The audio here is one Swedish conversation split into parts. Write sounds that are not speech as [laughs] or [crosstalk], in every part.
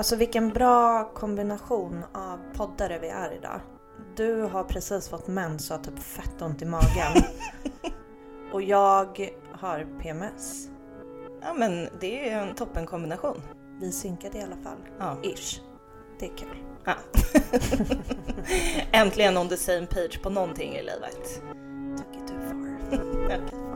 Alltså vilken bra kombination av poddare vi är idag. Du har precis fått mens och har typ fett ont i magen. [laughs] och jag har PMS. Ja men det är ju en toppenkombination. Vi synkade i alla fall. Ja. Ish. Det är kul. ja. [laughs] Äntligen on the same page på någonting i livet. Took it too far.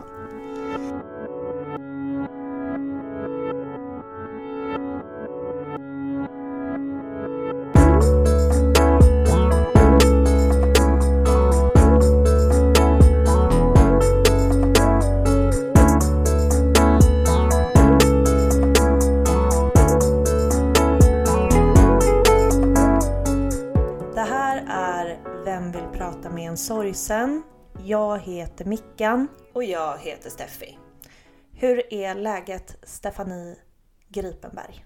Heter Mickan. Och jag heter Steffi. Hur är läget Stefanie Gripenberg?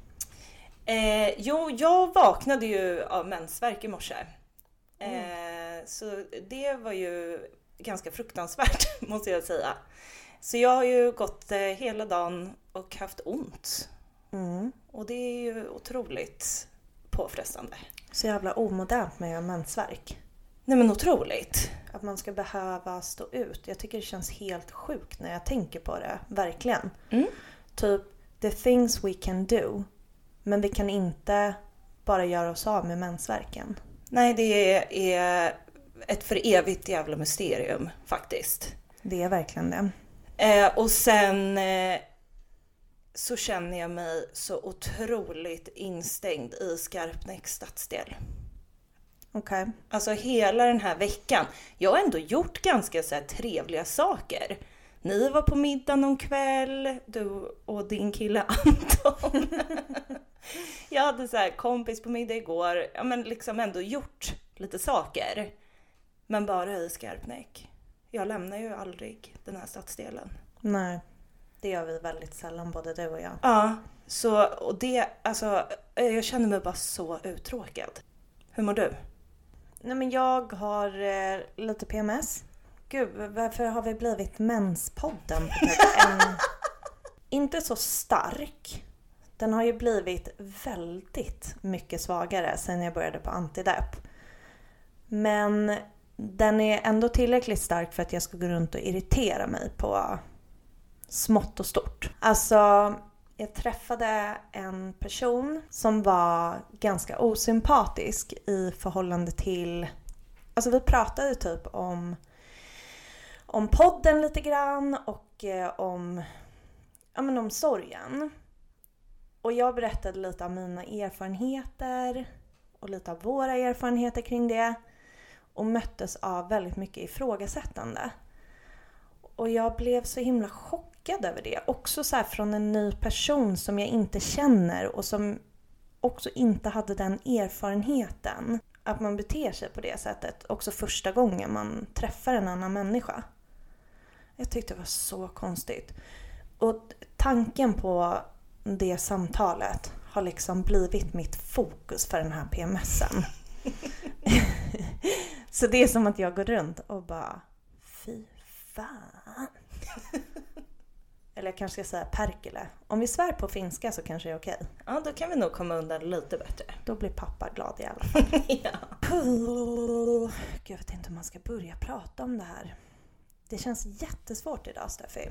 Eh, jo, jag vaknade ju av mensvärk i morse. Eh, så det var ju ganska fruktansvärt [laughs] måste jag säga. Så jag har ju gått eh, hela dagen och haft ont. Mm. Och det är ju otroligt påfrestande. Så jävla omodernt med mensvärk. Nej men otroligt. Att man ska behöva stå ut. Jag tycker det känns helt sjukt när jag tänker på det. Verkligen. Mm. Typ, the things we can do. Men vi kan inte bara göra oss av med mensvärken. Nej, det är ett för evigt jävla mysterium faktiskt. Det är verkligen det. Eh, och sen eh, så känner jag mig så otroligt instängd i Skarpnäcks stadsdel. Okej. Alltså hela den här veckan. Jag har ändå gjort ganska så trevliga saker. Ni var på middag någon kväll, du och din kille [laughs] Anton. jag hade så här kompis på middag igår. Ja men liksom ändå gjort lite saker. Men bara i Skarpnäck. Jag lämnar ju aldrig den här stadsdelen. Nej. Det gör vi väldigt sällan både du och jag. Ja, så och det, alltså jag känner mig bara så uttråkad. Hur mår du? Nej men jag har eh, lite PMS. Gud, varför har vi blivit menspodden [laughs] en... Inte så stark. Den har ju blivit väldigt mycket svagare sen jag började på antidepp. Men den är ändå tillräckligt stark för att jag ska gå runt och irritera mig på smått och stort. Alltså, jag träffade en person som var ganska osympatisk i förhållande till... Alltså vi pratade typ om, om podden lite grann och eh, om, ja, men om sorgen. Och jag berättade lite av mina erfarenheter och lite av våra erfarenheter kring det. Och möttes av väldigt mycket ifrågasättande. Och jag blev så himla chockad över det. Också så här från en ny person som jag inte känner och som också inte hade den erfarenheten. Att man beter sig på det sättet också första gången man träffar en annan människa. Jag tyckte det var så konstigt. Och tanken på det samtalet har liksom blivit mitt fokus för den här PMSen. [laughs] så det är som att jag går runt och bara Fy fan. Eller jag kanske ska säga perkele. Om vi svär på finska så kanske det är okej. Ja, då kan vi nog komma undan lite bättre. Då blir pappa glad i alla fall. [laughs] ja. Gud, jag vet inte hur man ska börja prata om det här. Det känns jättesvårt idag Steffi.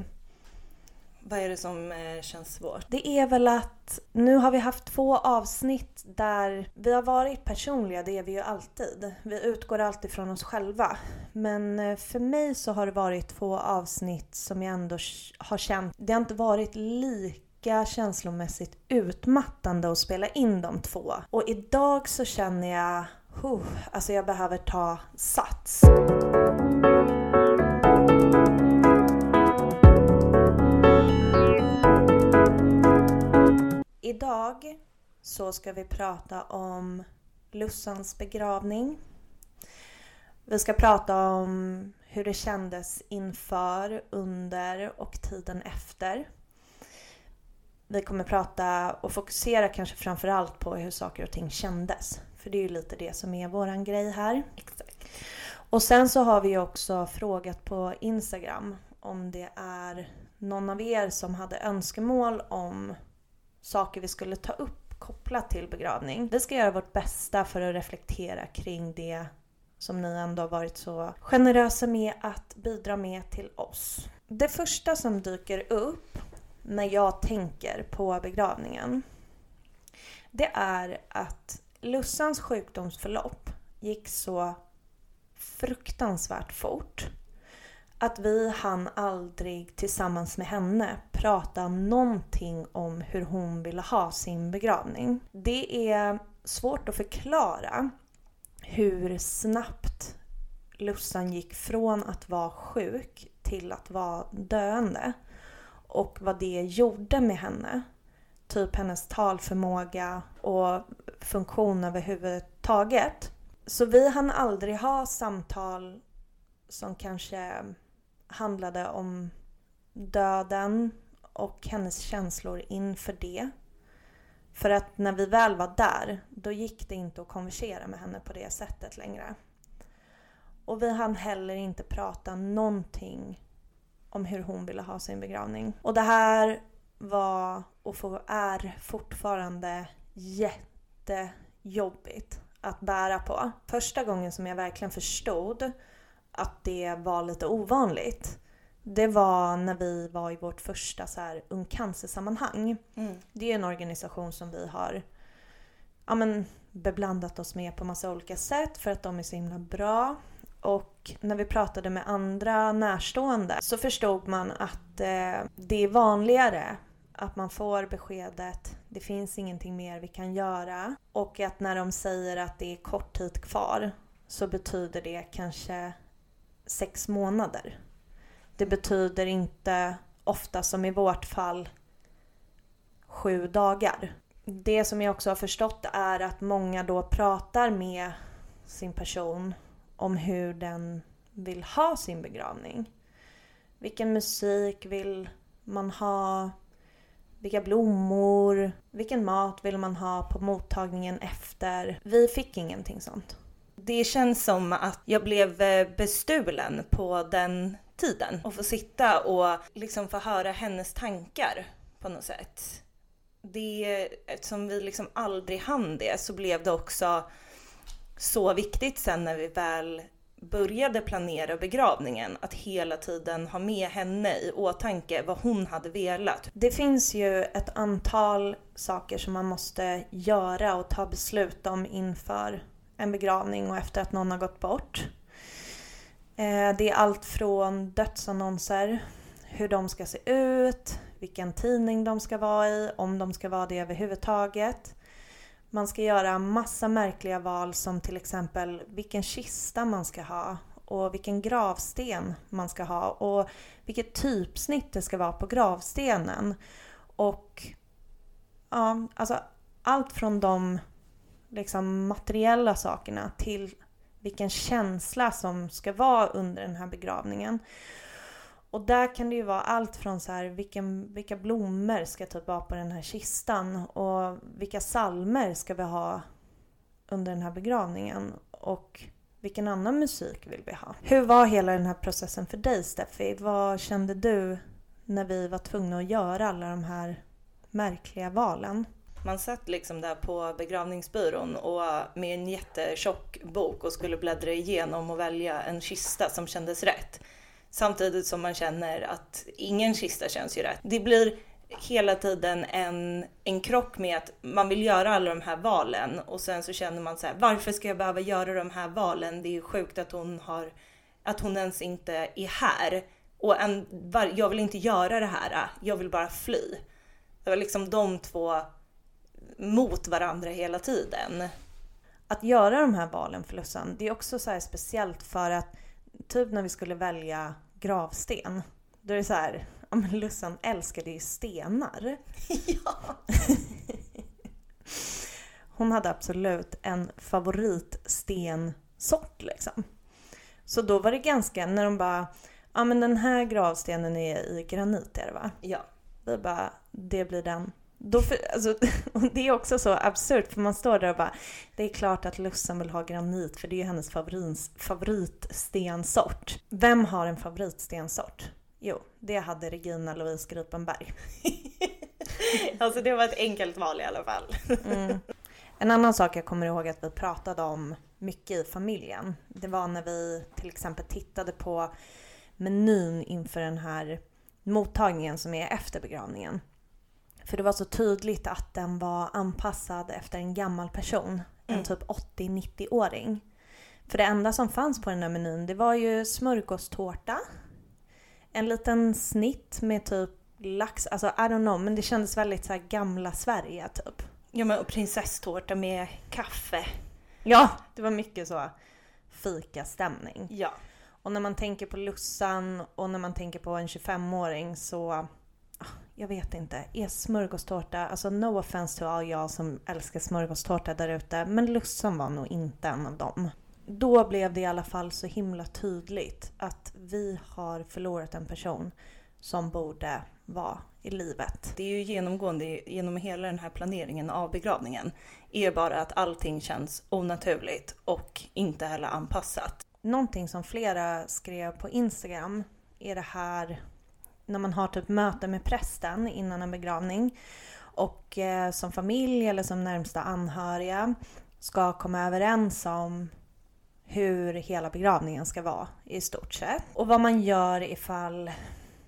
Vad är det som eh, känns svårt? Det är väl att nu har vi haft två avsnitt där vi har varit personliga, det är vi ju alltid. Vi utgår alltid från oss själva. Men eh, för mig så har det varit två avsnitt som jag ändå har känt, det har inte varit lika känslomässigt utmattande att spela in de två. Och idag så känner jag, huh, alltså jag behöver ta sats. Idag så ska vi prata om Lussans begravning. Vi ska prata om hur det kändes inför, under och tiden efter. Vi kommer prata och fokusera kanske framförallt på hur saker och ting kändes. För det är ju lite det som är våran grej här. Exakt. Och sen så har vi också frågat på Instagram om det är någon av er som hade önskemål om saker vi skulle ta upp kopplat till begravning. Vi ska göra vårt bästa för att reflektera kring det som ni ändå har varit så generösa med att bidra med till oss. Det första som dyker upp när jag tänker på begravningen det är att Lussans sjukdomsförlopp gick så fruktansvärt fort att vi hann aldrig tillsammans med henne prata någonting om hur hon ville ha sin begravning. Det är svårt att förklara hur snabbt Lussan gick från att vara sjuk till att vara döende och vad det gjorde med henne. Typ hennes talförmåga och funktion överhuvudtaget. Så vi hann aldrig ha samtal som kanske handlade om döden och hennes känslor inför det. För att när vi väl var där, då gick det inte att konversera med henne på det sättet längre. Och vi hann heller inte prata någonting om hur hon ville ha sin begravning. Och det här var och är fortfarande jättejobbigt att bära på. Första gången som jag verkligen förstod att det var lite ovanligt det var när vi var i vårt första så här, Ung Cancer-sammanhang. Mm. Det är en organisation som vi har ja, men, beblandat oss med på massa olika sätt för att de är så himla bra. Och när vi pratade med andra närstående så förstod man att eh, det är vanligare att man får beskedet det finns ingenting mer vi kan göra och att när de säger att det är kort tid kvar så betyder det kanske sex månader. Det betyder inte ofta som i vårt fall sju dagar. Det som jag också har förstått är att många då pratar med sin person om hur den vill ha sin begravning. Vilken musik vill man ha? Vilka blommor? Vilken mat vill man ha på mottagningen efter? Vi fick ingenting sånt. Det känns som att jag blev eh, bestulen på den tiden och få sitta och liksom få höra hennes tankar på något sätt. Det, eftersom vi liksom aldrig hann det så blev det också så viktigt sen när vi väl började planera begravningen att hela tiden ha med henne i åtanke vad hon hade velat. Det finns ju ett antal saker som man måste göra och ta beslut om inför en begravning och efter att någon har gått bort. Eh, det är allt från dödsannonser, hur de ska se ut, vilken tidning de ska vara i, om de ska vara det överhuvudtaget. Man ska göra massa märkliga val som till exempel vilken kista man ska ha och vilken gravsten man ska ha och vilket typsnitt det ska vara på gravstenen. Och ja, alltså allt från de liksom materiella sakerna till vilken känsla som ska vara under den här begravningen. Och där kan det ju vara allt från så här, vilken, vilka blommor ska typ vara på den här kistan och vilka salmer ska vi ha under den här begravningen och vilken annan musik vill vi ha? Hur var hela den här processen för dig Steffi? Vad kände du när vi var tvungna att göra alla de här märkliga valen? Man satt liksom där på begravningsbyrån och med en jättetjock bok och skulle bläddra igenom och välja en kista som kändes rätt. Samtidigt som man känner att ingen kista känns ju rätt. Det blir hela tiden en, en krock med att man vill göra alla de här valen och sen så känner man så här, varför ska jag behöva göra de här valen? Det är ju sjukt att hon har, att hon ens inte är här. Och en, jag vill inte göra det här, jag vill bara fly. Det var liksom de två mot varandra hela tiden. Att göra de här valen för Lussan, det är också så speciellt för att typ när vi skulle välja gravsten, då är det så här, ja men Lussan älskade ju stenar. [laughs] Ja! [laughs] Hon hade absolut en favoritstensort liksom. Så då var det ganska, när de bara, ja men den här gravstenen är i granit är det va? Ja. Vi bara, det blir den. Då för, alltså, [laughs] det är också så absurt för man står där och bara Det är klart att Lussan vill ha granit för det är hennes favorins, favoritstensort. Vem har en favoritstensort? Jo, det hade Regina Louise Gripenberg. [laughs] alltså det var ett enkelt val i alla fall. Mm. En annan sak jag kommer ihåg att vi pratade om mycket i familjen. Det var när vi till exempel tittade på menyn inför den här mottagningen som är efter begravningen. För det var så tydligt att den var anpassad efter en gammal person. En Mm. typ 80-90-åring. För det enda som fanns på den där menyn det var ju smörgåstårta. En liten snitt med typ lax, alltså I don't know men det kändes väldigt så här gamla Sverige typ. Ja men och prinsesstårta med kaffe. Ja, det var mycket så fika-stämning. Ja. Och när man tänker på Lussan och när man tänker på en 25-åring så... Jag vet inte. Är smörgåstårta... Alltså no offense to all jag som älskar smörgåstårta där ute. Men Lussan var nog inte en av dem. Då blev det i alla fall så himla tydligt att vi har förlorat en person som borde vara i livet. Det är ju genomgående genom hela den här planeringen av begravningen. Är bara att allting känns onaturligt och inte heller anpassat. Någonting som flera skrev på Instagram är det här när man har typ möte med prästen innan en begravning och eh, som familj eller som närmsta anhöriga ska komma överens om hur hela begravningen ska vara i stort sett. Och vad man gör ifall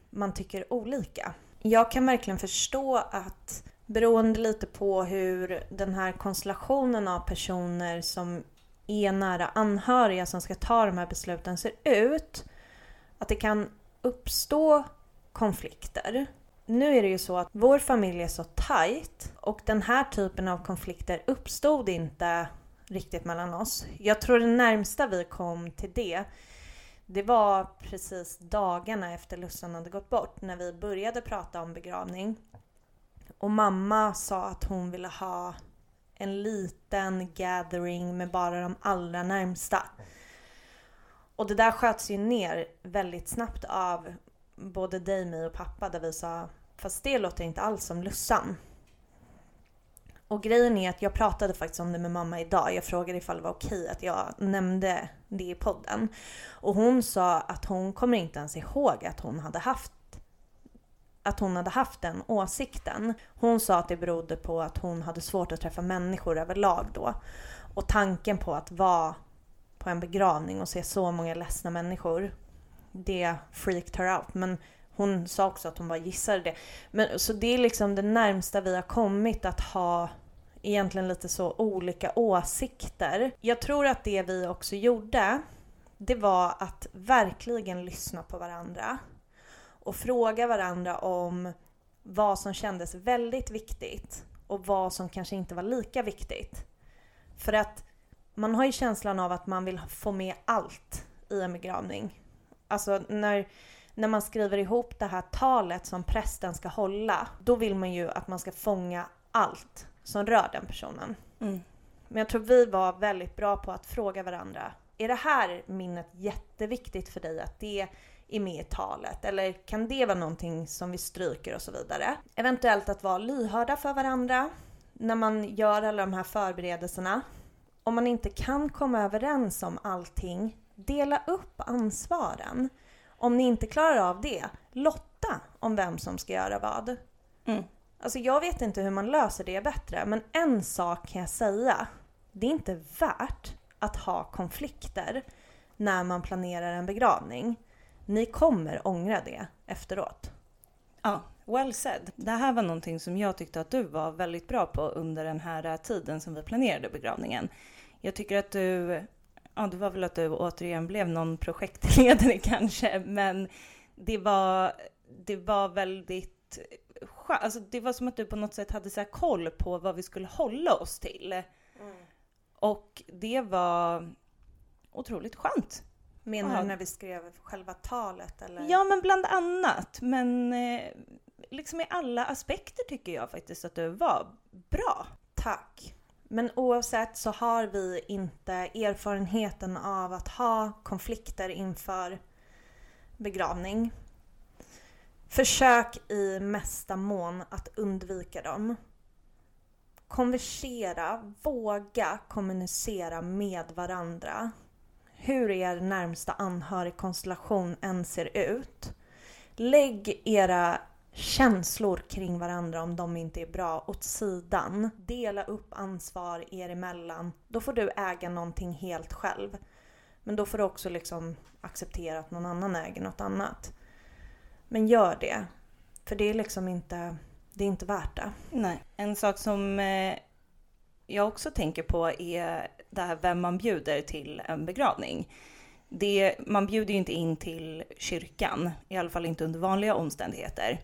man tycker olika. Jag kan verkligen förstå att beroende lite på hur den här konstellationen av personer som är nära anhöriga som ska ta de här besluten ser ut. Att det kan uppstå konflikter. Nu är det ju så att vår familj är så tajt och den här typen av konflikter uppstod inte riktigt mellan oss. Jag tror det närmsta vi kom till det det var precis dagarna efter Lussan hade gått bort när vi började prata om begravning. Och mamma sa att hon ville ha en liten gathering med bara de allra närmsta. Och det där sköts ju ner väldigt snabbt av både dig, mig och pappa där vi sa fast det låter inte alls som Lussan. Och grejen är att jag pratade faktiskt om det med mamma idag. Jag frågade ifall det var okej att jag nämnde det i podden. Och hon sa att hon kommer inte ens ihåg att hon hade haft att hon hade haft den åsikten. Hon sa att det berodde på att hon hade svårt att träffa människor överlag då. Och tanken på att vara på en begravning och se så många ledsna människor, det freaked her out. Men hon sa också att hon bara gissade det. Men, så det är liksom det närmsta vi har kommit att ha egentligen lite så olika åsikter. Jag tror att det vi också gjorde, det var att verkligen lyssna på varandra och fråga varandra om vad som kändes väldigt viktigt och vad som kanske inte var lika viktigt. För att man har ju känslan av att man vill få med allt i en begravning. Alltså när, när man skriver ihop det här talet som prästen ska hålla, då vill man ju att man ska fånga allt som rör den personen. Mm. Men jag tror vi var väldigt bra på att fråga varandra. Är det här minnet jätteviktigt för dig att det är med i talet? Eller kan det vara någonting som vi stryker och så vidare? Eventuellt att vara lyhörda för varandra när man gör alla de här förberedelserna. Om man inte kan komma överens om allting, dela upp ansvaren. Om ni inte klarar av det, lotta om vem som ska göra vad. Mm. Alltså jag vet inte hur man löser det bättre, men en sak kan jag säga. Det är inte värt att ha konflikter när man planerar en begravning. Ni kommer ångra det efteråt. Ja, well said. Det här var någonting som jag tyckte att du var väldigt bra på under den här tiden som vi planerade begravningen. Jag tycker att du, ja det var väl att du återigen blev någon projektledare [laughs] kanske, men det var, det var väldigt skönt. Alltså det var som att du på något sätt hade så här koll på vad vi skulle hålla oss till. Och det var otroligt skönt. Menar Ja. du när vi skrev själva talet eller? Ja, men bland annat. Men eh, liksom i alla aspekter tycker jag faktiskt att du var bra. Tack. Men oavsett så har vi inte erfarenheten av att ha konflikter inför begravning. Försök i mesta mån att undvika dem. Konversera, våga kommunicera med varandra. Hur er närmsta anhörigkonstellation än ser ut. Lägg era känslor kring varandra om de inte är bra åt sidan. Dela upp ansvar er emellan. Då får du äga någonting helt själv. Men då får du också liksom acceptera att någon annan äger något annat. Men gör det. För det är liksom inte, det är inte värt det. Nej. En sak som eh, jag också tänker på är det här vem man bjuder till en begravning. Det, man bjuder ju inte in till kyrkan, i alla fall inte under vanliga omständigheter.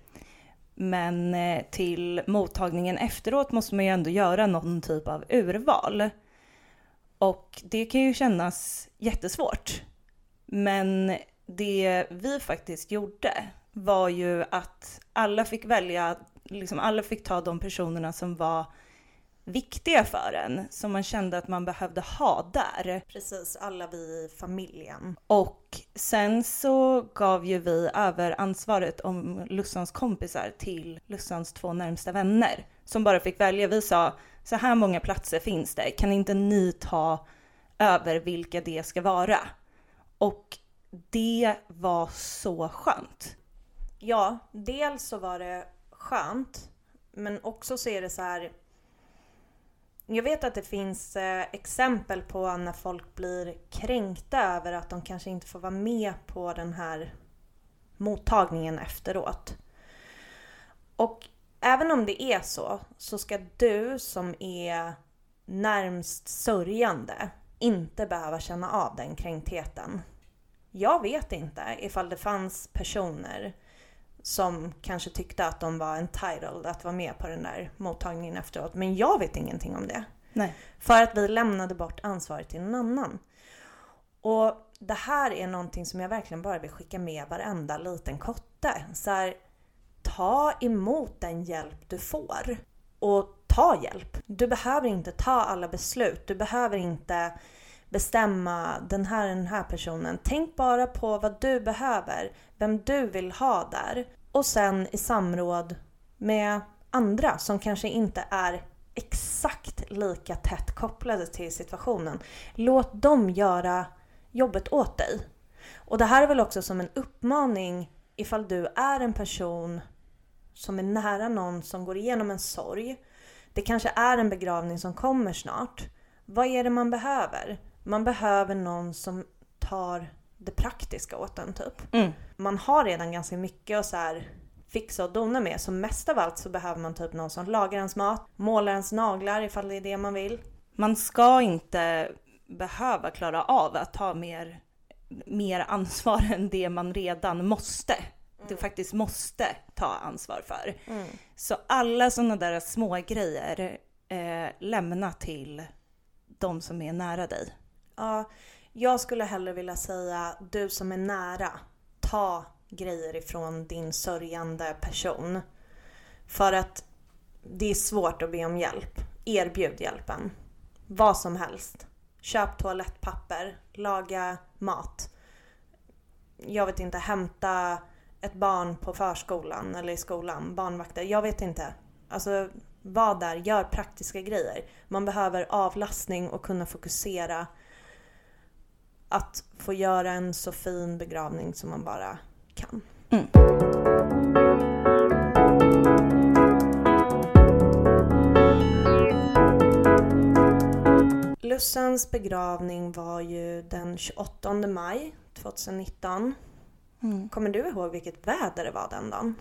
Men eh, till mottagningen efteråt måste man ju ändå göra någon typ av urval. Och det kan ju kännas jättesvårt. Men det vi faktiskt gjorde var ju att alla fick välja, liksom alla fick ta de personerna som var viktiga för en, som man kände att man behövde ha där. Precis, alla vi i familjen. Och sen så gav ju vi över ansvaret om Lussans kompisar till Lussans två närmsta vänner som bara fick välja. Vi sa så här många platser finns det, kan inte ni ta över vilka det ska vara? Och det var så skönt. Ja, dels så var det skönt, men också så är det så här jag vet att det finns eh, exempel på när folk blir kränkta över att de kanske inte får vara med på den här mottagningen efteråt. Och även om det är så, så ska du som är närmst sörjande inte behöva känna av den kränktheten. Jag vet inte ifall det fanns personer som kanske tyckte att de var entitled att vara med på den där mottagningen efteråt. Men jag vet ingenting om det. Nej. För att vi lämnade bort ansvaret till någon annan. Och det här är någonting som jag verkligen bara vill skicka med varenda liten kotte. Så här, ta emot den hjälp du får. Och ta hjälp. Du behöver inte ta alla beslut. Du behöver inte bestämma den här den här personen. Tänk bara på vad du behöver, vem du vill ha där. Och sen i samråd med andra som kanske inte är exakt lika tätt kopplade till situationen. Låt dem göra jobbet åt dig. Och det här är väl också som en uppmaning ifall du är en person som är nära någon som går igenom en sorg. Det kanske är en begravning som kommer snart. Vad är det man behöver? Man behöver någon som tar det praktiska åt en typ. Mm. Man har redan ganska mycket att så här fixa och dona med. Så mest av allt så behöver man typ någon som lagar ens mat, målar ens naglar ifall det är det man vill. Man ska inte behöva klara av att ta mer, mer ansvar [laughs] än det man redan måste. Mm. Det faktiskt måste ta ansvar för. Mm. Så alla sådana där små grejer eh, lämna till de som är nära dig. Ja, jag skulle hellre vilja säga du som är nära. Ta grejer ifrån din sörjande person. För att det är svårt att be om hjälp. Erbjud hjälpen. Vad som helst. Köp toalettpapper, laga mat. Jag vet inte, hämta ett barn på förskolan eller i skolan, barnvakter. Jag vet inte. Alltså, var där, gör praktiska grejer. Man behöver avlastning och kunna fokusera. Att få göra en så fin begravning som man bara kan. Mm. Lussans begravning var ju den 28 maj 2019. Mm. Kommer du ihåg vilket väder det var den dagen?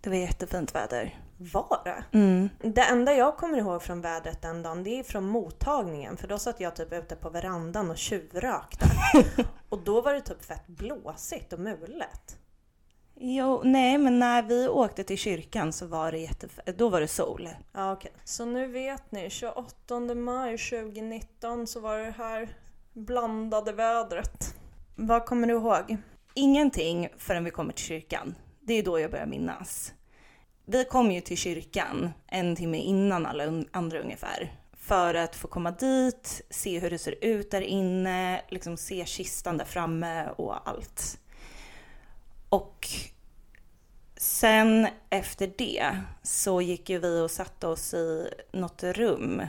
Det var jättefint väder. Var det? Mm. Det enda jag kommer ihåg från vädret den dagen, det är från mottagningen. För då satt jag typ ute på verandan och tjuvrökte. [laughs] och då var det typ fett blåsigt och mulet. Jo, nej men när vi åkte till kyrkan så var det jättefint. Då var det sol. Ja okej. Så nu vet ni, 28 maj 2019 så var det här blandade vädret. Vad kommer du ihåg? Ingenting förrän vi kommer till kyrkan. Det är då jag börjar minnas. Vi kom ju till kyrkan en timme innan alla andra ungefär. För att få komma dit, se hur det ser ut där inne, liksom se kistan där framme och allt. Och sen efter det så gick ju vi och satte oss i något rum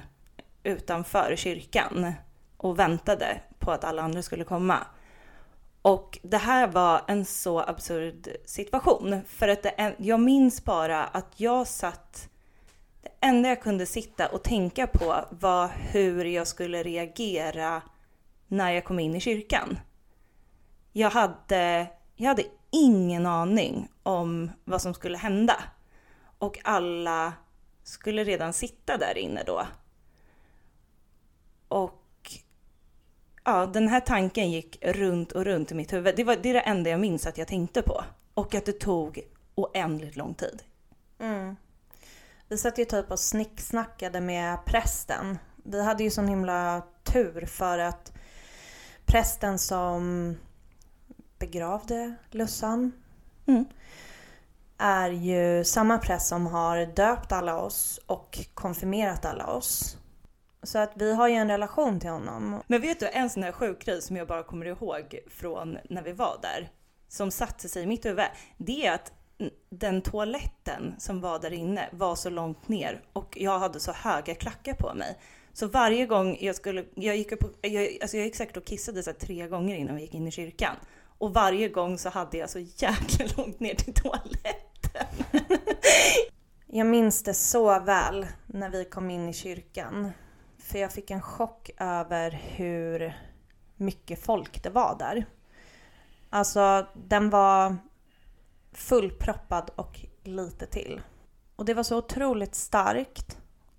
utanför kyrkan och väntade på att alla andra skulle komma. Och det här var en så absurd situation. För att det, jag minns bara att jag satt... Det enda jag kunde sitta och tänka på var hur jag skulle reagera när jag kom in i kyrkan. Jag hade, jag hade ingen aning om vad som skulle hända. Och alla skulle redan sitta där inne då. Och ja, den här tanken gick runt och runt i mitt huvud. Det, var, det är det enda jag minns att jag tänkte på. Och att det tog oändligt lång tid. Mm. Vi satt ju typ och snicksnackade med prästen. Vi hade ju sån himla tur för att prästen som begravde Lussan mm. är ju samma präst som har döpt alla oss och konfirmerat alla oss. Så att vi har ju en relation till honom. Men vet du, en sån här sjuk grej som jag bara kommer ihåg från när vi var där, som satte sig i mitt huvud, det är att den toaletten som var där inne var så långt ner och jag hade så höga klackar på mig. Så varje gång jag skulle, jag gick upp, jag, alltså jag gick säkert och kissade så tre gånger innan vi gick in i kyrkan. Och varje gång så hade jag så jäkla [laughs] långt ner till toaletten. [laughs] jag minns det så väl när vi kom in i kyrkan. För jag fick en chock över hur mycket folk det var där. Alltså den var fullproppad och lite till. Och det var så otroligt starkt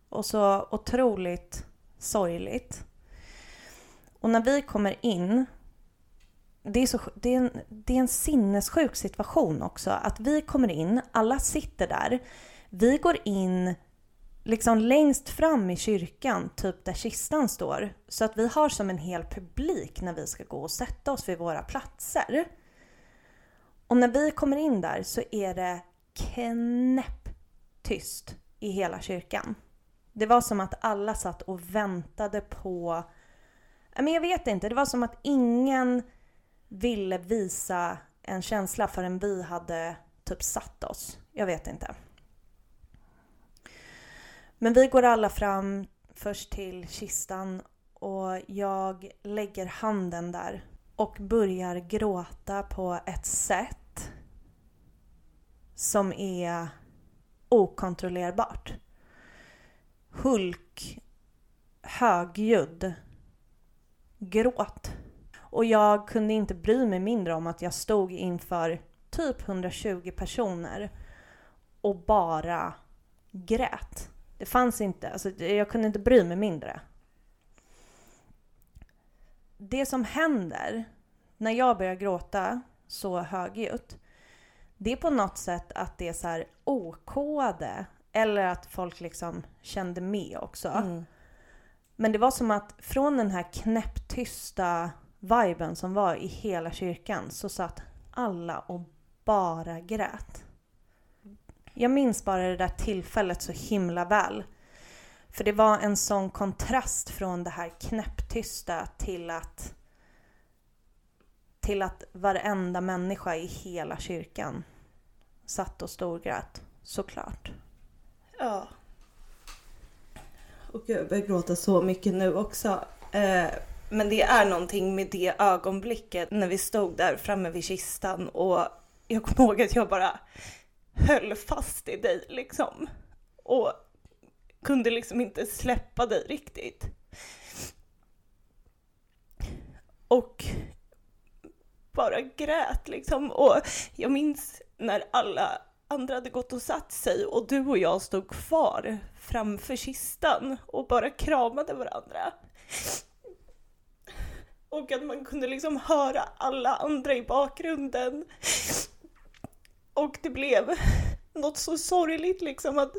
och så otroligt sorgligt. Och när vi kommer in, det är, så, det, är en, det är en sinnessjuk situation också. Att vi kommer in, alla sitter där. Vi går in liksom längst fram i kyrkan, typ där kistan står. Så att vi har som en hel publik när vi ska gå och sätta oss vid våra platser. Och när vi kommer in där så är det knäpptyst i hela kyrkan. Det var som att alla satt och väntade på... Men jag vet inte, det var som att ingen ville visa en känsla förrän vi hade typ satt oss. Jag vet inte. Men vi går alla fram först till kistan och jag lägger handen där och börjar gråta på ett sätt som är okontrollerbart. Hulk, högljudd, gråt. Och jag kunde inte bry mig mindre om att jag stod inför typ 120 personer och bara grät. Det fanns inte, alltså jag kunde inte bry mig mindre. Det som händer när jag börjar gråta så högljutt, det är på något sätt att det är så här okode eller att folk liksom kände med också. Mm. Men det var som att från den här knäpptysta viben som var i hela kyrkan så satt alla och bara grät. Jag minns bara det där tillfället så himla väl. För det var en sån kontrast från det här knäpptysta till att till att varenda människa i hela kyrkan satt och storgrät, såklart. Ja. Och jag börjar gråta så mycket nu också. Eh, men det är någonting med det ögonblicket när vi stod där framme vid kistan och jag kommer ihåg att jag bara höll fast i dig liksom. Och kunde liksom inte släppa dig riktigt. Och bara grät liksom. Och jag minns när alla andra hade gått och satt sig och du och jag stod kvar framför kistan och bara kramade varandra. Och att man kunde liksom höra alla andra i bakgrunden. Och det blev [laughs] något så sorgligt liksom att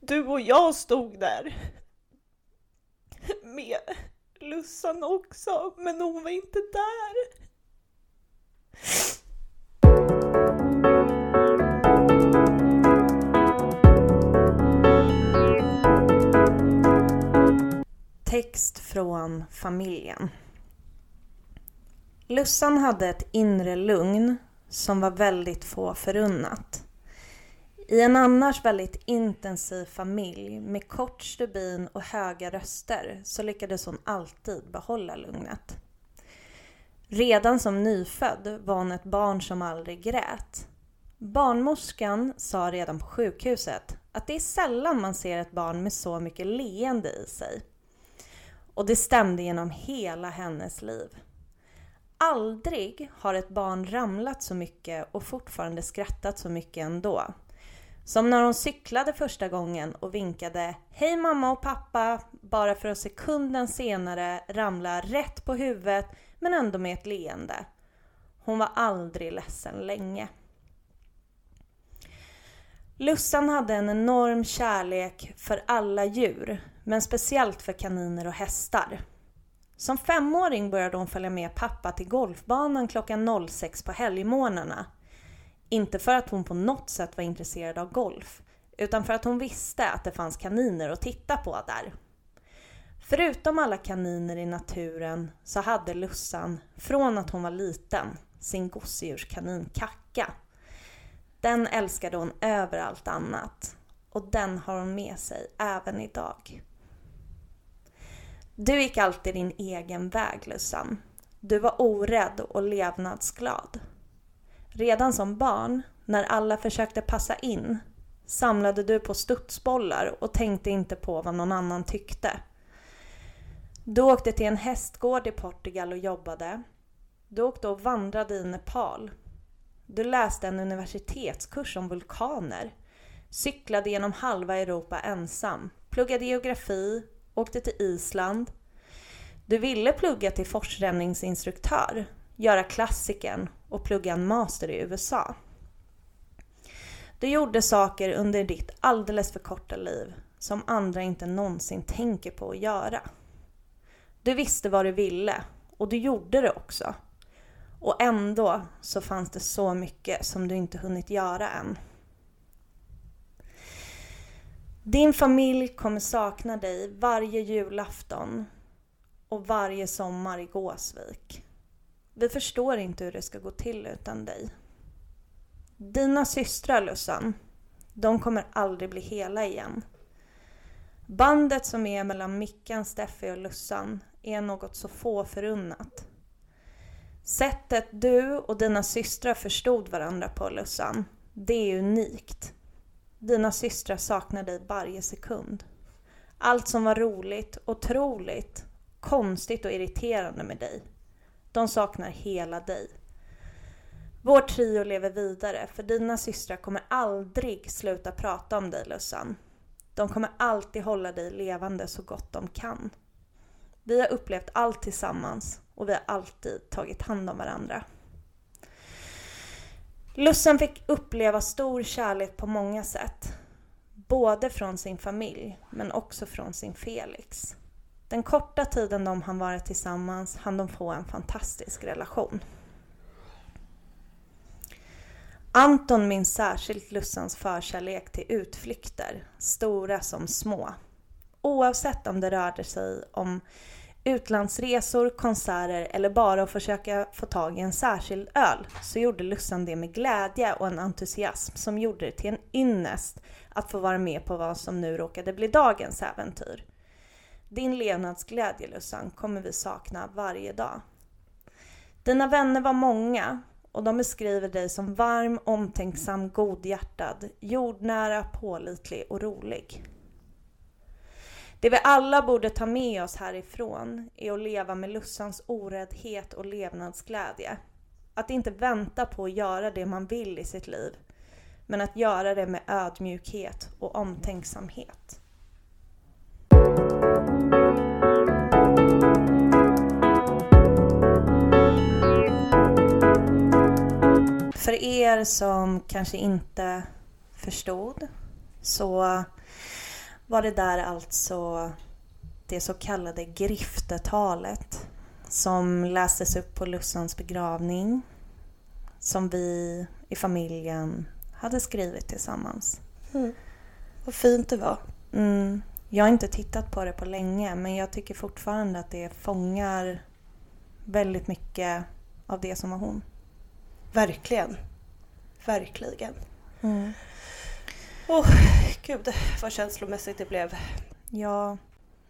du och jag stod där med Lussan också, men hon var inte där. Text från familjen. Lussan hade ett inre lugn som var väldigt få förunnat. I en annars väldigt intensiv familj med kort stubin och höga röster så lyckades hon alltid behålla lugnet. Redan som nyfödd var hon ett barn som aldrig grät. Barnmorskan sa redan på sjukhuset att det är sällan man ser ett barn med så mycket leende i sig. Och det stämde genom hela hennes liv. Aldrig har ett barn ramlat så mycket och fortfarande skrattat så mycket ändå. Som när hon cyklade första gången och vinkade Hej mamma och pappa bara för att sekunden senare ramla rätt på huvudet men ändå med ett leende. Hon var aldrig ledsen länge. Lussan hade en enorm kärlek för alla djur, men speciellt för kaniner och hästar. Som femåring började hon följa med pappa till golfbanan klockan 06 på helgmorgnarna. Inte för att hon på något sätt var intresserad av golf, utan för att hon visste att det fanns kaniner att titta på där. Förutom alla kaniner i naturen så hade Lussan, från att hon var liten, sin gosedjurskanin Kacka. Den älskade hon över allt annat och den har hon med sig även idag. Du gick alltid din egen väg Lussan. Du var orädd och levnadsglad. Redan som barn, när alla försökte passa in, samlade du på studsbollar och tänkte inte på vad någon annan tyckte. Du åkte till en hästgård i Portugal och jobbade. Du åkte och vandrade i Nepal. Du läste en universitetskurs om vulkaner. Cyklade genom halva Europa ensam. Pluggade geografi. Åkte till Island. Du ville plugga till forsränningsinstruktör. Göra klassiken och plugga en master i USA. Du gjorde saker under ditt alldeles för korta liv som andra inte någonsin tänker på att göra. Du visste vad du ville och du gjorde det också. Och ändå så fanns det så mycket som du inte hunnit göra än. Din familj kommer sakna dig varje julafton och varje sommar i Gåsvik. Vi förstår inte hur det ska gå till utan dig. Dina systrar Lussan, de kommer aldrig bli hela igen. Bandet som är mellan Mickan, Steffi och Lussan är något så få förunnat. Sättet du och dina systrar förstod varandra på Lussan, det är unikt. Dina systrar saknar dig varje sekund. Allt som var roligt, otroligt, konstigt och irriterande med dig. De saknar hela dig. Vår trio lever vidare för dina systrar kommer aldrig sluta prata om dig Lussan. De kommer alltid hålla dig levande så gott de kan. Vi har upplevt allt tillsammans och vi har alltid tagit hand om varandra. Lussan fick uppleva stor kärlek på många sätt. Både från sin familj, men också från sin Felix. Den korta tiden de hann vara tillsammans hann de få en fantastisk relation. Anton minns särskilt Lussans förkärlek till utflykter, stora som små. Oavsett om det rörde sig om utlandsresor, konserter eller bara att försöka få tag i en särskild öl så gjorde Lussan det med glädje och en entusiasm som gjorde det till en ynnest att få vara med på vad som nu råkade bli dagens äventyr. Din levnadsglädje Lussan kommer vi sakna varje dag. Dina vänner var många och de beskriver dig som varm, omtänksam, godhjärtad, jordnära, pålitlig och rolig. Det vi alla borde ta med oss härifrån är att leva med Lussans oräddhet och levnadsglädje. Att inte vänta på att göra det man vill i sitt liv, men att göra det med ödmjukhet och omtänksamhet. För er som kanske inte förstod så var det där alltså det så kallade griftetalet som lästes upp på Lussans begravning som vi i familjen hade skrivit tillsammans. Mm. Vad fint det var. Mm. Jag har inte tittat på det på länge men jag tycker fortfarande att det fångar väldigt mycket av det som var hon. Verkligen. Verkligen. Mm. Oh, gud vad känslomässigt det blev. Ja,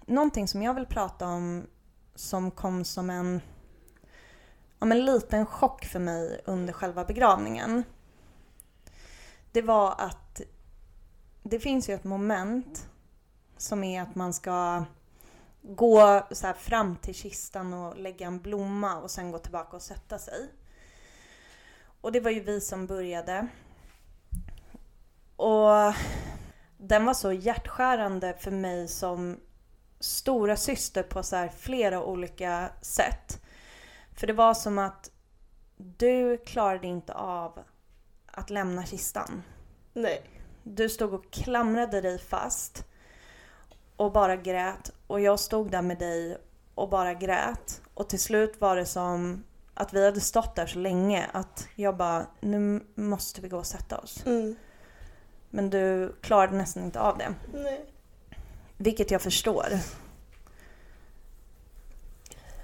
någonting som jag vill prata om som kom som en om en liten chock för mig under själva begravningen. Det var att det finns ju ett moment som är att man ska gå så fram till kistan och lägga en blomma och sen gå tillbaka och sätta sig. Och det var ju vi som började. Och den var så hjärtskärande för mig som stora syster på så flera olika sätt. För det var som att du klarade inte av att lämna kistan. Nej. Du stod och klamrade dig fast och bara grät och jag stod där med dig och bara grät. Och till slut var det som att vi hade stått där så länge att jag bara, nu måste vi gå och sätta oss. Mm. Men du klarade nästan inte av det. Nej. Vilket jag förstår.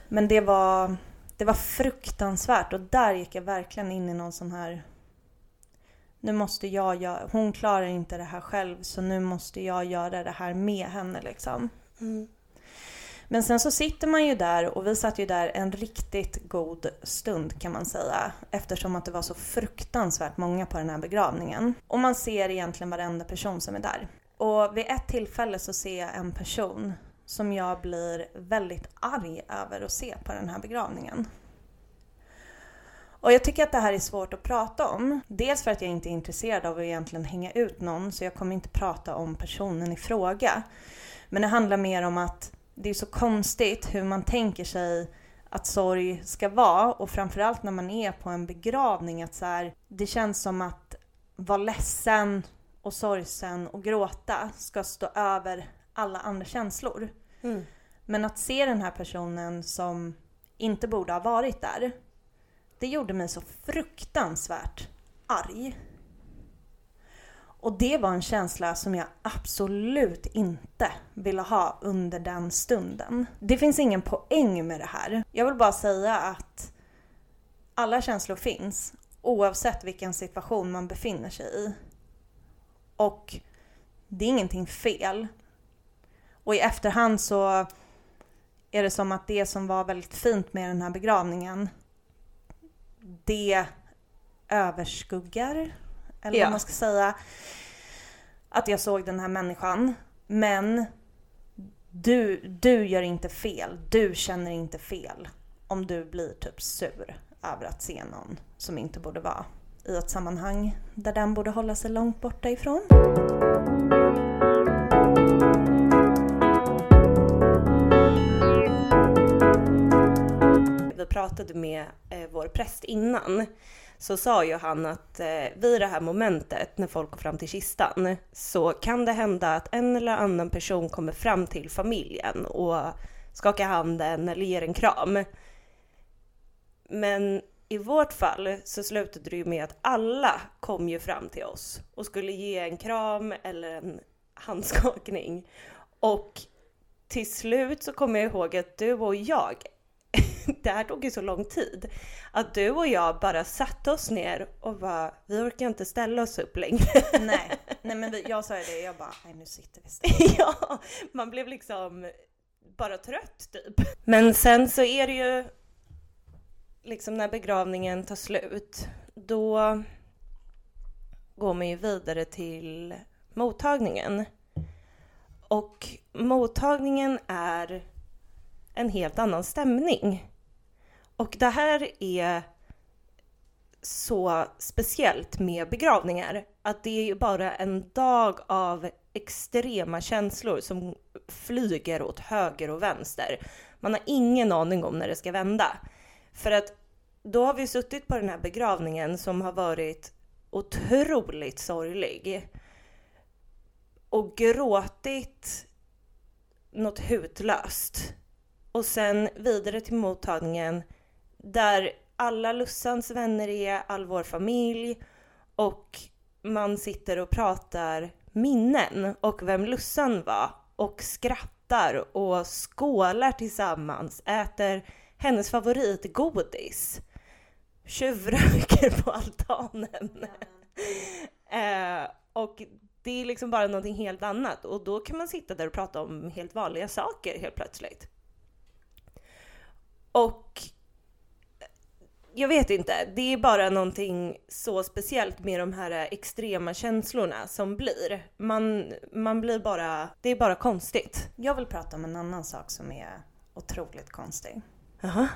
Men det var, det var fruktansvärt och där gick jag verkligen in i någon sån här... Nu måste jag göra... Hon klarar inte det här själv så nu måste jag göra det här med henne liksom. Mm. Men sen så sitter man ju där och vi satt ju där en riktigt god stund kan man säga. Eftersom att det var så fruktansvärt många på den här begravningen. Och man ser egentligen varenda person som är där. Och vid ett tillfälle så ser jag en person som jag blir väldigt arg över att se på den här begravningen. Och jag tycker att det här är svårt att prata om. Dels för att jag inte är intresserad av att egentligen hänga ut någon, så jag kommer inte prata om personen i fråga. Men det handlar mer om att det är så konstigt hur man tänker sig att sorg ska vara och framförallt när man är på en begravning att så här, det känns som att vara ledsen och sorgsen och gråta ska stå över alla andra känslor. Mm. Men att se den här personen som inte borde ha varit där, det gjorde mig så fruktansvärt arg. Och det var en känsla som jag absolut inte ville ha under den stunden. Det finns ingen poäng med det här. Jag vill bara säga att alla känslor finns oavsett vilken situation man befinner sig i. Och det är ingenting fel. Och i efterhand så är det som att det som var väldigt fint med den här begravningen, det överskuggar, eller Ja. vad man ska säga, att jag såg den här människan. Men du, du gör inte fel, du känner inte fel om du blir typ sur över att se någon som inte borde vara i ett sammanhang där den borde hålla sig långt borta ifrån. Vi pratade med eh, vår präst innan. Så sa ju han att eh, vid det här momentet när folk går fram till kistan så kan det hända att en eller annan person kommer fram till familjen och skakar handen eller ger en kram. Men i vårt fall så slutade det ju med att alla kom ju fram till oss och skulle ge en kram eller en handskakning. Och till slut så kommer jag ihåg att du och jag, [laughs] det här tog ju så lång tid, att du och jag bara satte oss ner och bara, vi orkar inte ställa oss upp längre. [laughs] Nej, nej men vi, jag sa ju det, jag bara, nej nu sitter vi still. [laughs] ja, man blev liksom bara trött typ. Men sen så är det ju liksom när begravningen tar slut, då går man ju vidare till mottagningen. Och mottagningen är en helt annan stämning. Och det här är så speciellt med begravningar. Att det är ju bara en dag av extrema känslor som flyger åt höger och vänster. Man har ingen aning om när det ska vända. För att då har vi suttit på den här begravningen som har varit otroligt sorglig. Och gråtit något hutlöst. Och sen vidare till mottagningen där alla Lussans vänner är, all vår familj och man sitter och pratar minnen och vem Lussan var och skrattar och skålar tillsammans, äter hennes favoritgodis, tjuvröker på altanen. eh, och det är liksom bara någonting helt annat och då kan man sitta där och prata om helt vanliga saker helt plötsligt. Och jag vet inte, det är bara någonting så speciellt med de här extrema känslorna som blir. Man, man blir bara, det är bara konstigt. Jag vill prata om en annan sak som är otroligt konstig. Jaha.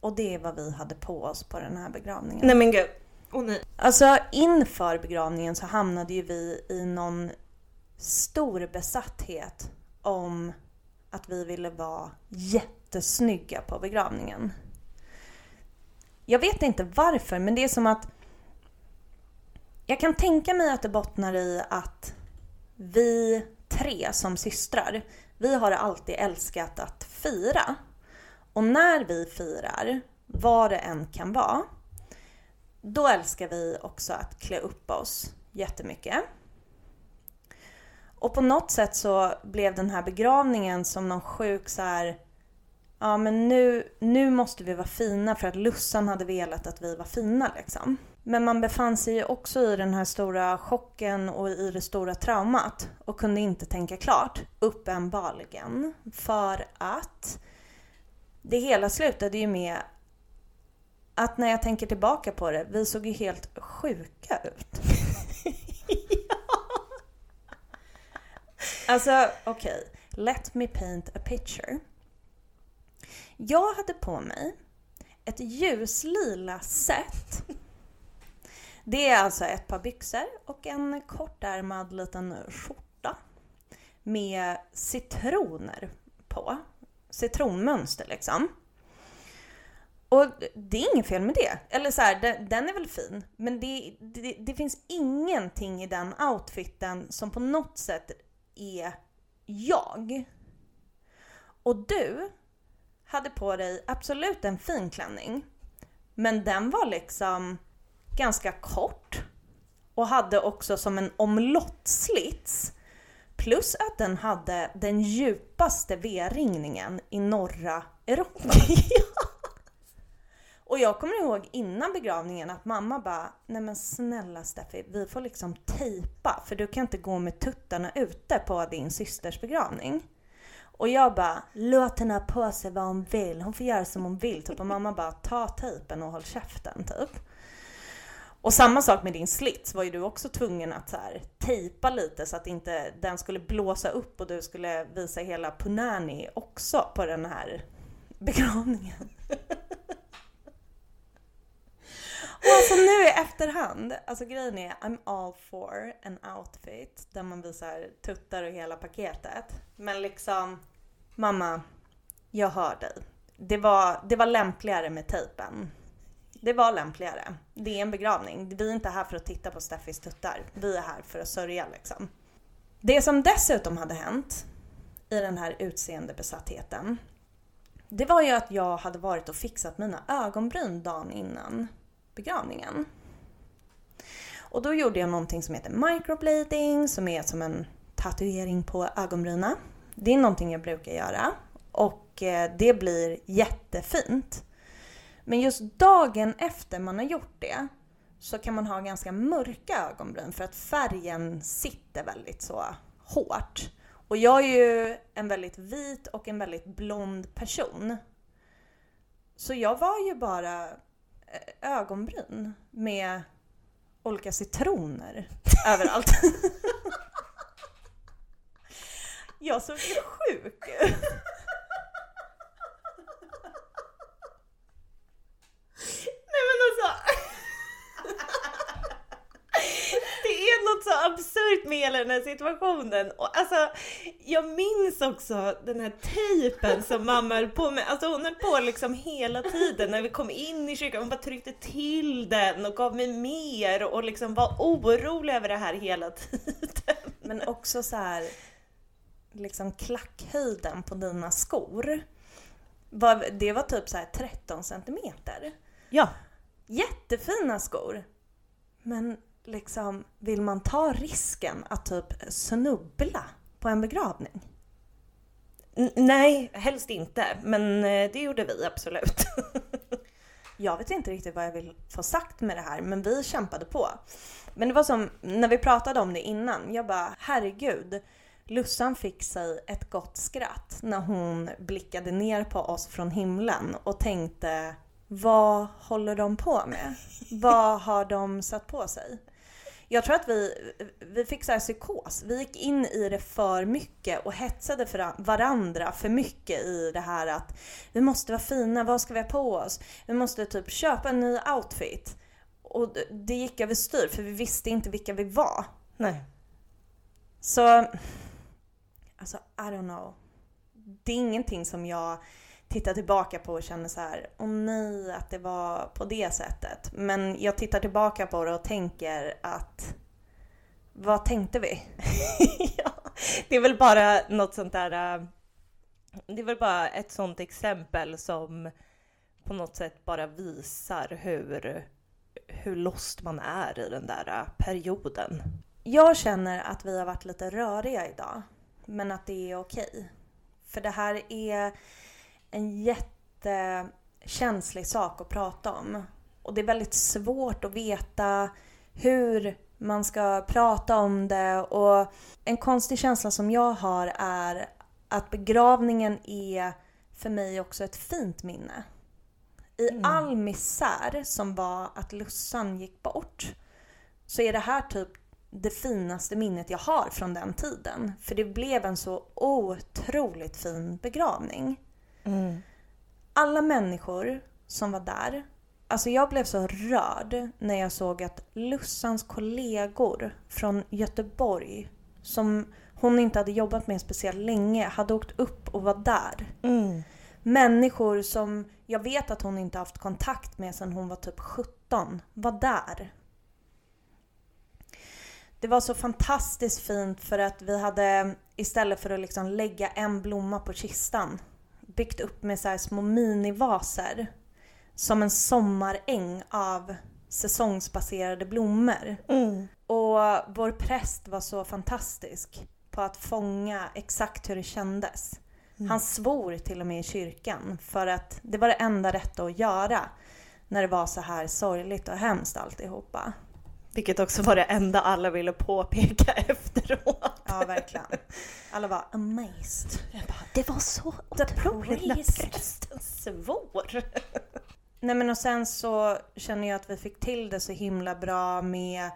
Och det är vad vi hade på oss på den här begravningen. Nej men gud. Åh nej. Alltså inför begravningen så hamnade ju vi i någon stor besatthet om att vi ville vara jättesnygga på begravningen. Jag vet inte varför, men det är som att jag kan tänka mig att det bottnar i att vi tre som systrar, vi har alltid älskat att fira. Och när vi firar, vad det än kan vara, då älskar vi också att klä upp oss jättemycket. Och på något sätt så blev den här begravningen som någon sjuk så här. Ja men nu, nu måste vi vara fina för att Lussan hade velat att vi var fina liksom. Men man befann sig ju också i den här stora chocken och i det stora traumat och kunde inte tänka klart, uppenbarligen. För att det hela slutade ju med att när jag tänker tillbaka på det, vi såg ju helt sjuka ut. [laughs] Alltså okej, okay. let me paint a picture. Jag hade på mig ett ljuslila set. Det är alltså ett par byxor och en kortärmad liten skjorta med citroner på. Citronmönster liksom. Och det är inget fel med det. Eller så här, den är väl fin. Men det, det, det, finns ingenting i den outfiten som på något sätt är jag. Och du hade på dig absolut en fin klänning. Men den var liksom ganska kort och hade också som en omlottslits. Plus att den hade den djupaste V-ringningen i norra Europa. [laughs] Och jag kommer ihåg innan begravningen att mamma bara, nej men snälla Steffi, vi får liksom tejpa för du kan inte gå med tuttarna ute på din systers begravning. Och jag bara, låt henne ha på sig vad hon vill, hon får göra som hon vill. Typ. Och mamma bara, ta tejpen och håll käften typ. Och samma sak med din slits var ju du också tvungen att så här, tejpa lite så att inte den skulle blåsa upp och du skulle visa hela punani också på den här begravningen. Och alltså nu i efterhand, alltså grejen är I'm all for an outfit där man visar tuttar och hela paketet. Men liksom, mamma, jag hör dig. Det var, det var lämpligare med tejpen. Det var lämpligare. Det är en begravning. Vi är inte här för att titta på Steffis tuttar. Vi är här för att sörja liksom. Det som dessutom hade hänt i den här utseendebesattheten det var ju att jag hade varit och fixat mina ögonbryn dagen innan begravningen. Och då gjorde jag någonting som heter microblading som är som en tatuering på ögonbrynen. Det är någonting jag brukar göra och eh, det blir jättefint. Men just dagen efter man har gjort det så kan man ha ganska mörka ögonbryn för att färgen sitter väldigt så hårt. Och jag är ju en väldigt vit och en väldigt blond person. Så jag var ju bara eh, ögonbryn med olika citroner överallt. [laughs] Jag såg ju sjuk ut. Nej men alltså är något så absurt med hela den här situationen. Och alltså, jag minns också den här tejpen som mamma höll på med. Alltså hon höll på liksom hela tiden när vi kom in i kyrkan. Hon bara tryckte till den och gav mig mer och liksom var orolig över det här hela tiden. Men också så här, liksom klackhöjden på dina skor. Det var typ så 13 centimeter. Ja. Jättefina skor. Men liksom, vill man ta risken att typ snubbla på en begravning? N nej, helst inte. Men eh, det gjorde vi absolut. [laughs] jag vet inte riktigt vad jag vill få sagt med det här, men vi kämpade på. Men det var som när vi pratade om det innan. Jag bara, herregud. Lussan fick sig ett gott skratt när hon blickade ner på oss från himlen och tänkte vad håller de på med? vad har de satt på sig? Jag tror att vi, vi fick så här psykos. Vi gick in i det för mycket och hetsade för varandra för mycket i det här att vi måste vara fina, vad ska vi ha på oss? Vi måste typ köpa en ny outfit. Och det gick överstyr för vi visste inte vilka vi var. Nej. Så, alltså I don't know. Det är ingenting som jag tittar tillbaka på och känner så här, åh nej att det var på det sättet. Men jag tittar tillbaka på det och tänker att, vad tänkte vi? [laughs] ja, det är väl bara något sånt där, äh, det är väl bara ett sånt exempel som på något sätt bara visar hur, hur lost man är i den där äh, perioden. Jag känner att vi har varit lite röriga idag, men att det är okej. För det här är en jättekänslig sak att prata om. Och det är väldigt svårt att veta hur man ska prata om det och en konstig känsla som jag har är att begravningen är för mig också ett fint minne. I mm. all misär som var att Lussan gick bort så är det här typ det finaste minnet jag har från den tiden. För det blev en så otroligt fin begravning. Mm. Alla människor som var där, alltså jag blev så rörd när jag såg att Lussans kollegor från Göteborg, som hon inte hade jobbat med speciellt länge, hade åkt upp och var där. Mm. Människor som jag vet att hon inte haft kontakt med sedan hon var typ 17, var där. Det var så fantastiskt fint för att vi hade istället för att liksom lägga en blomma på kistan byggt upp med så små minivaser. Som en sommaräng av säsongsbaserade blommor. Mm. Och vår präst var så fantastisk på att fånga exakt hur det kändes. Mm. Han svor till och med i kyrkan för att det var det enda rätta att göra när det var så här sorgligt och hemskt alltihopa. Vilket också var det enda alla ville påpeka [laughs] efteråt. Ja, verkligen. Alla var amazed. Bara, det var så otroligt när prästen svår. Nej men och sen så känner jag att vi fick till det så himla bra med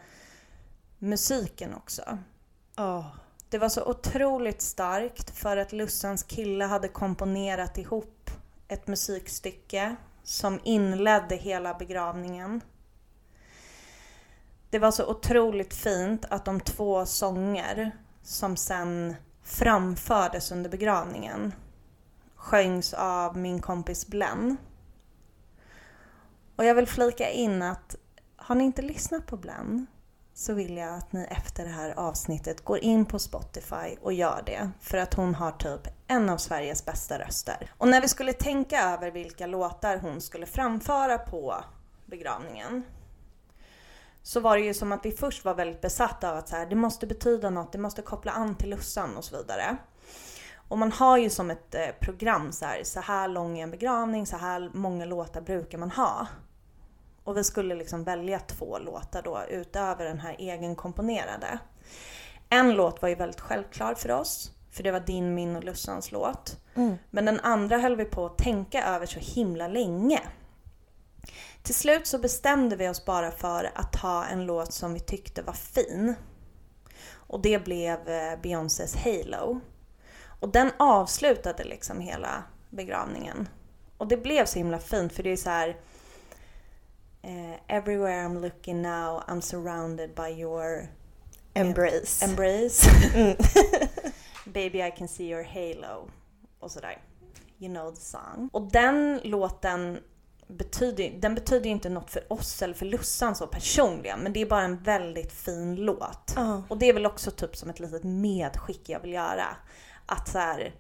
musiken också. Oh. Det var så otroligt starkt för att Lussans kille hade komponerat ihop ett musikstycke som inledde hela begravningen. Det var så otroligt fint att de två sånger som sen framfördes under begravningen sjöngs av min kompis Blenn. Och jag vill flika in att har ni inte lyssnat på Blenn så vill jag att ni efter det här avsnittet går in på Spotify och gör det. För att hon har typ en av Sveriges bästa röster. Och när vi skulle tänka över vilka låtar hon skulle framföra på begravningen så var det ju som att vi först var väldigt besatta av att så här, det måste betyda något, det måste koppla an till Lussan och så vidare. Och man har ju som ett eh, program så här, så här lång är en begravning, så här många låtar brukar man ha. Och vi skulle liksom välja två låtar då utöver den här egenkomponerade. En låt var ju väldigt självklar för oss, för det var din, min och Lussans låt. Mm. Men den andra höll vi på att tänka över så himla länge. Till slut så bestämde vi oss bara för att ta en låt som vi tyckte var fin. Och det blev eh, Beyoncés Halo. Och den avslutade liksom hela begravningen. Och det blev så himla fint för det är så här. Eh, Everywhere I'm looking now I'm surrounded by your embrace. embrace. Mm. [laughs] Baby I can see your halo. Och sådär. You know the song. Och den låten betyder, den betyder inte något för oss eller för Lussan så personligen men det är bara en väldigt fin låt. Uh. Och det är väl också typ som ett litet medskick jag vill göra. Att så här,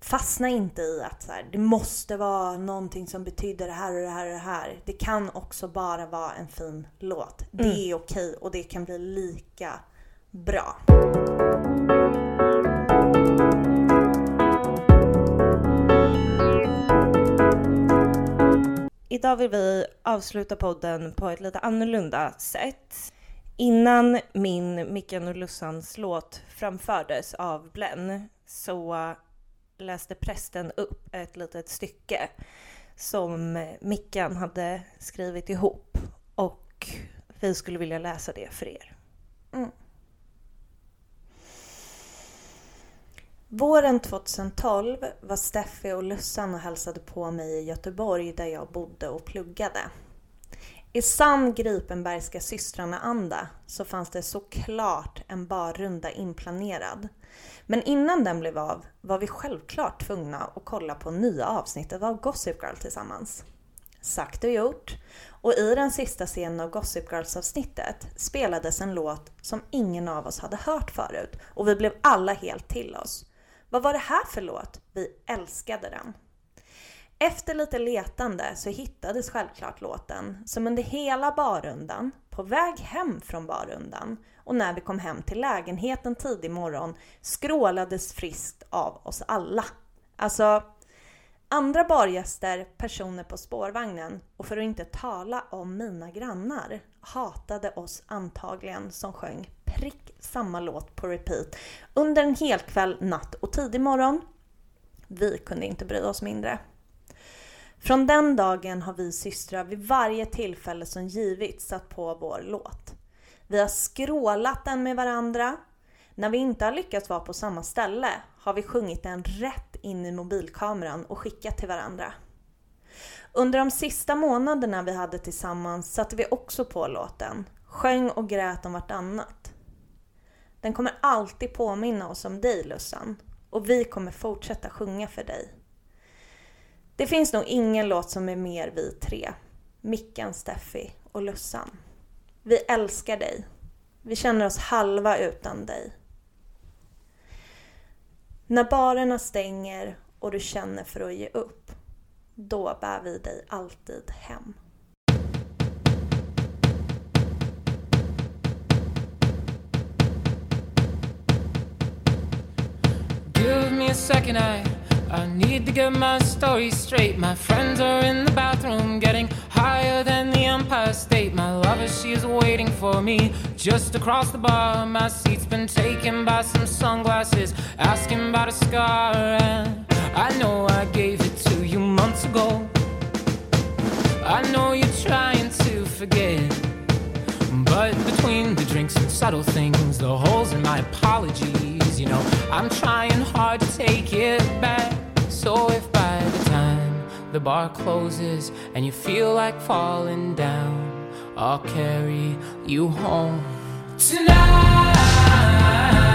fastna inte i att så här, det måste vara någonting som betyder det här och det här och det här. Det kan också bara vara en fin låt. Det mm. är okej och det kan bli lika bra. Idag vill vi avsluta podden på ett lite annorlunda sätt. Innan min Micken och Lussans låt framfördes av Blenn så läste prästen upp ett litet stycke som Mickan hade skrivit ihop och vi skulle vilja läsa det för er. Mm. Våren 2012 var Steffi och Lussan och hälsade på mig i Göteborg där jag bodde och pluggade. I sann Gripenbergska systrarna-anda så fanns det såklart en barrunda inplanerad. Men innan den blev av var vi självklart tvungna att kolla på nya avsnittet av Gossip Girl tillsammans. Sagt och gjort. Och i den sista scenen av Gossip Girls-avsnittet spelades en låt som ingen av oss hade hört förut och vi blev alla helt till oss. Vad var det här för låt? Vi älskade den. Efter lite letande så hittades självklart låten som under hela barrundan, på väg hem från barrundan och när vi kom hem till lägenheten tidig morgon skrålades friskt av oss alla. Alltså, andra bargäster, personer på spårvagnen och för att inte tala om mina grannar hatade oss antagligen som sjöng prick samma låt på repeat under en hel kväll, natt och tidig morgon. Vi kunde inte bry oss mindre. Från den dagen har vi systrar vid varje tillfälle som givits satt på vår låt. Vi har skrålat den med varandra. När vi inte har lyckats vara på samma ställe har vi sjungit den rätt in i mobilkameran och skickat till varandra. Under de sista månaderna vi hade tillsammans satte vi också på låten, sjöng och grät om vartannat. Den kommer alltid påminna oss om dig Lussan och vi kommer fortsätta sjunga för dig. Det finns nog ingen låt som är mer vi tre. Mickan, Steffi och Lussan. Vi älskar dig. Vi känner oss halva utan dig. När barerna stänger och du känner för att ge upp, då bär vi dig alltid hem. Second, I I need to get my story straight. My friends are in the bathroom, getting higher than the Empire State. My lover, she is waiting for me just across the bar. My seat's been taken by some sunglasses, asking about a scar. And I know I gave it to you months ago. I know you're trying to forget. But between the drinks and subtle things, the holes in my apologies, you know, I'm trying hard to take it back. So if by the time the bar closes and you feel like falling down, I'll carry you home tonight.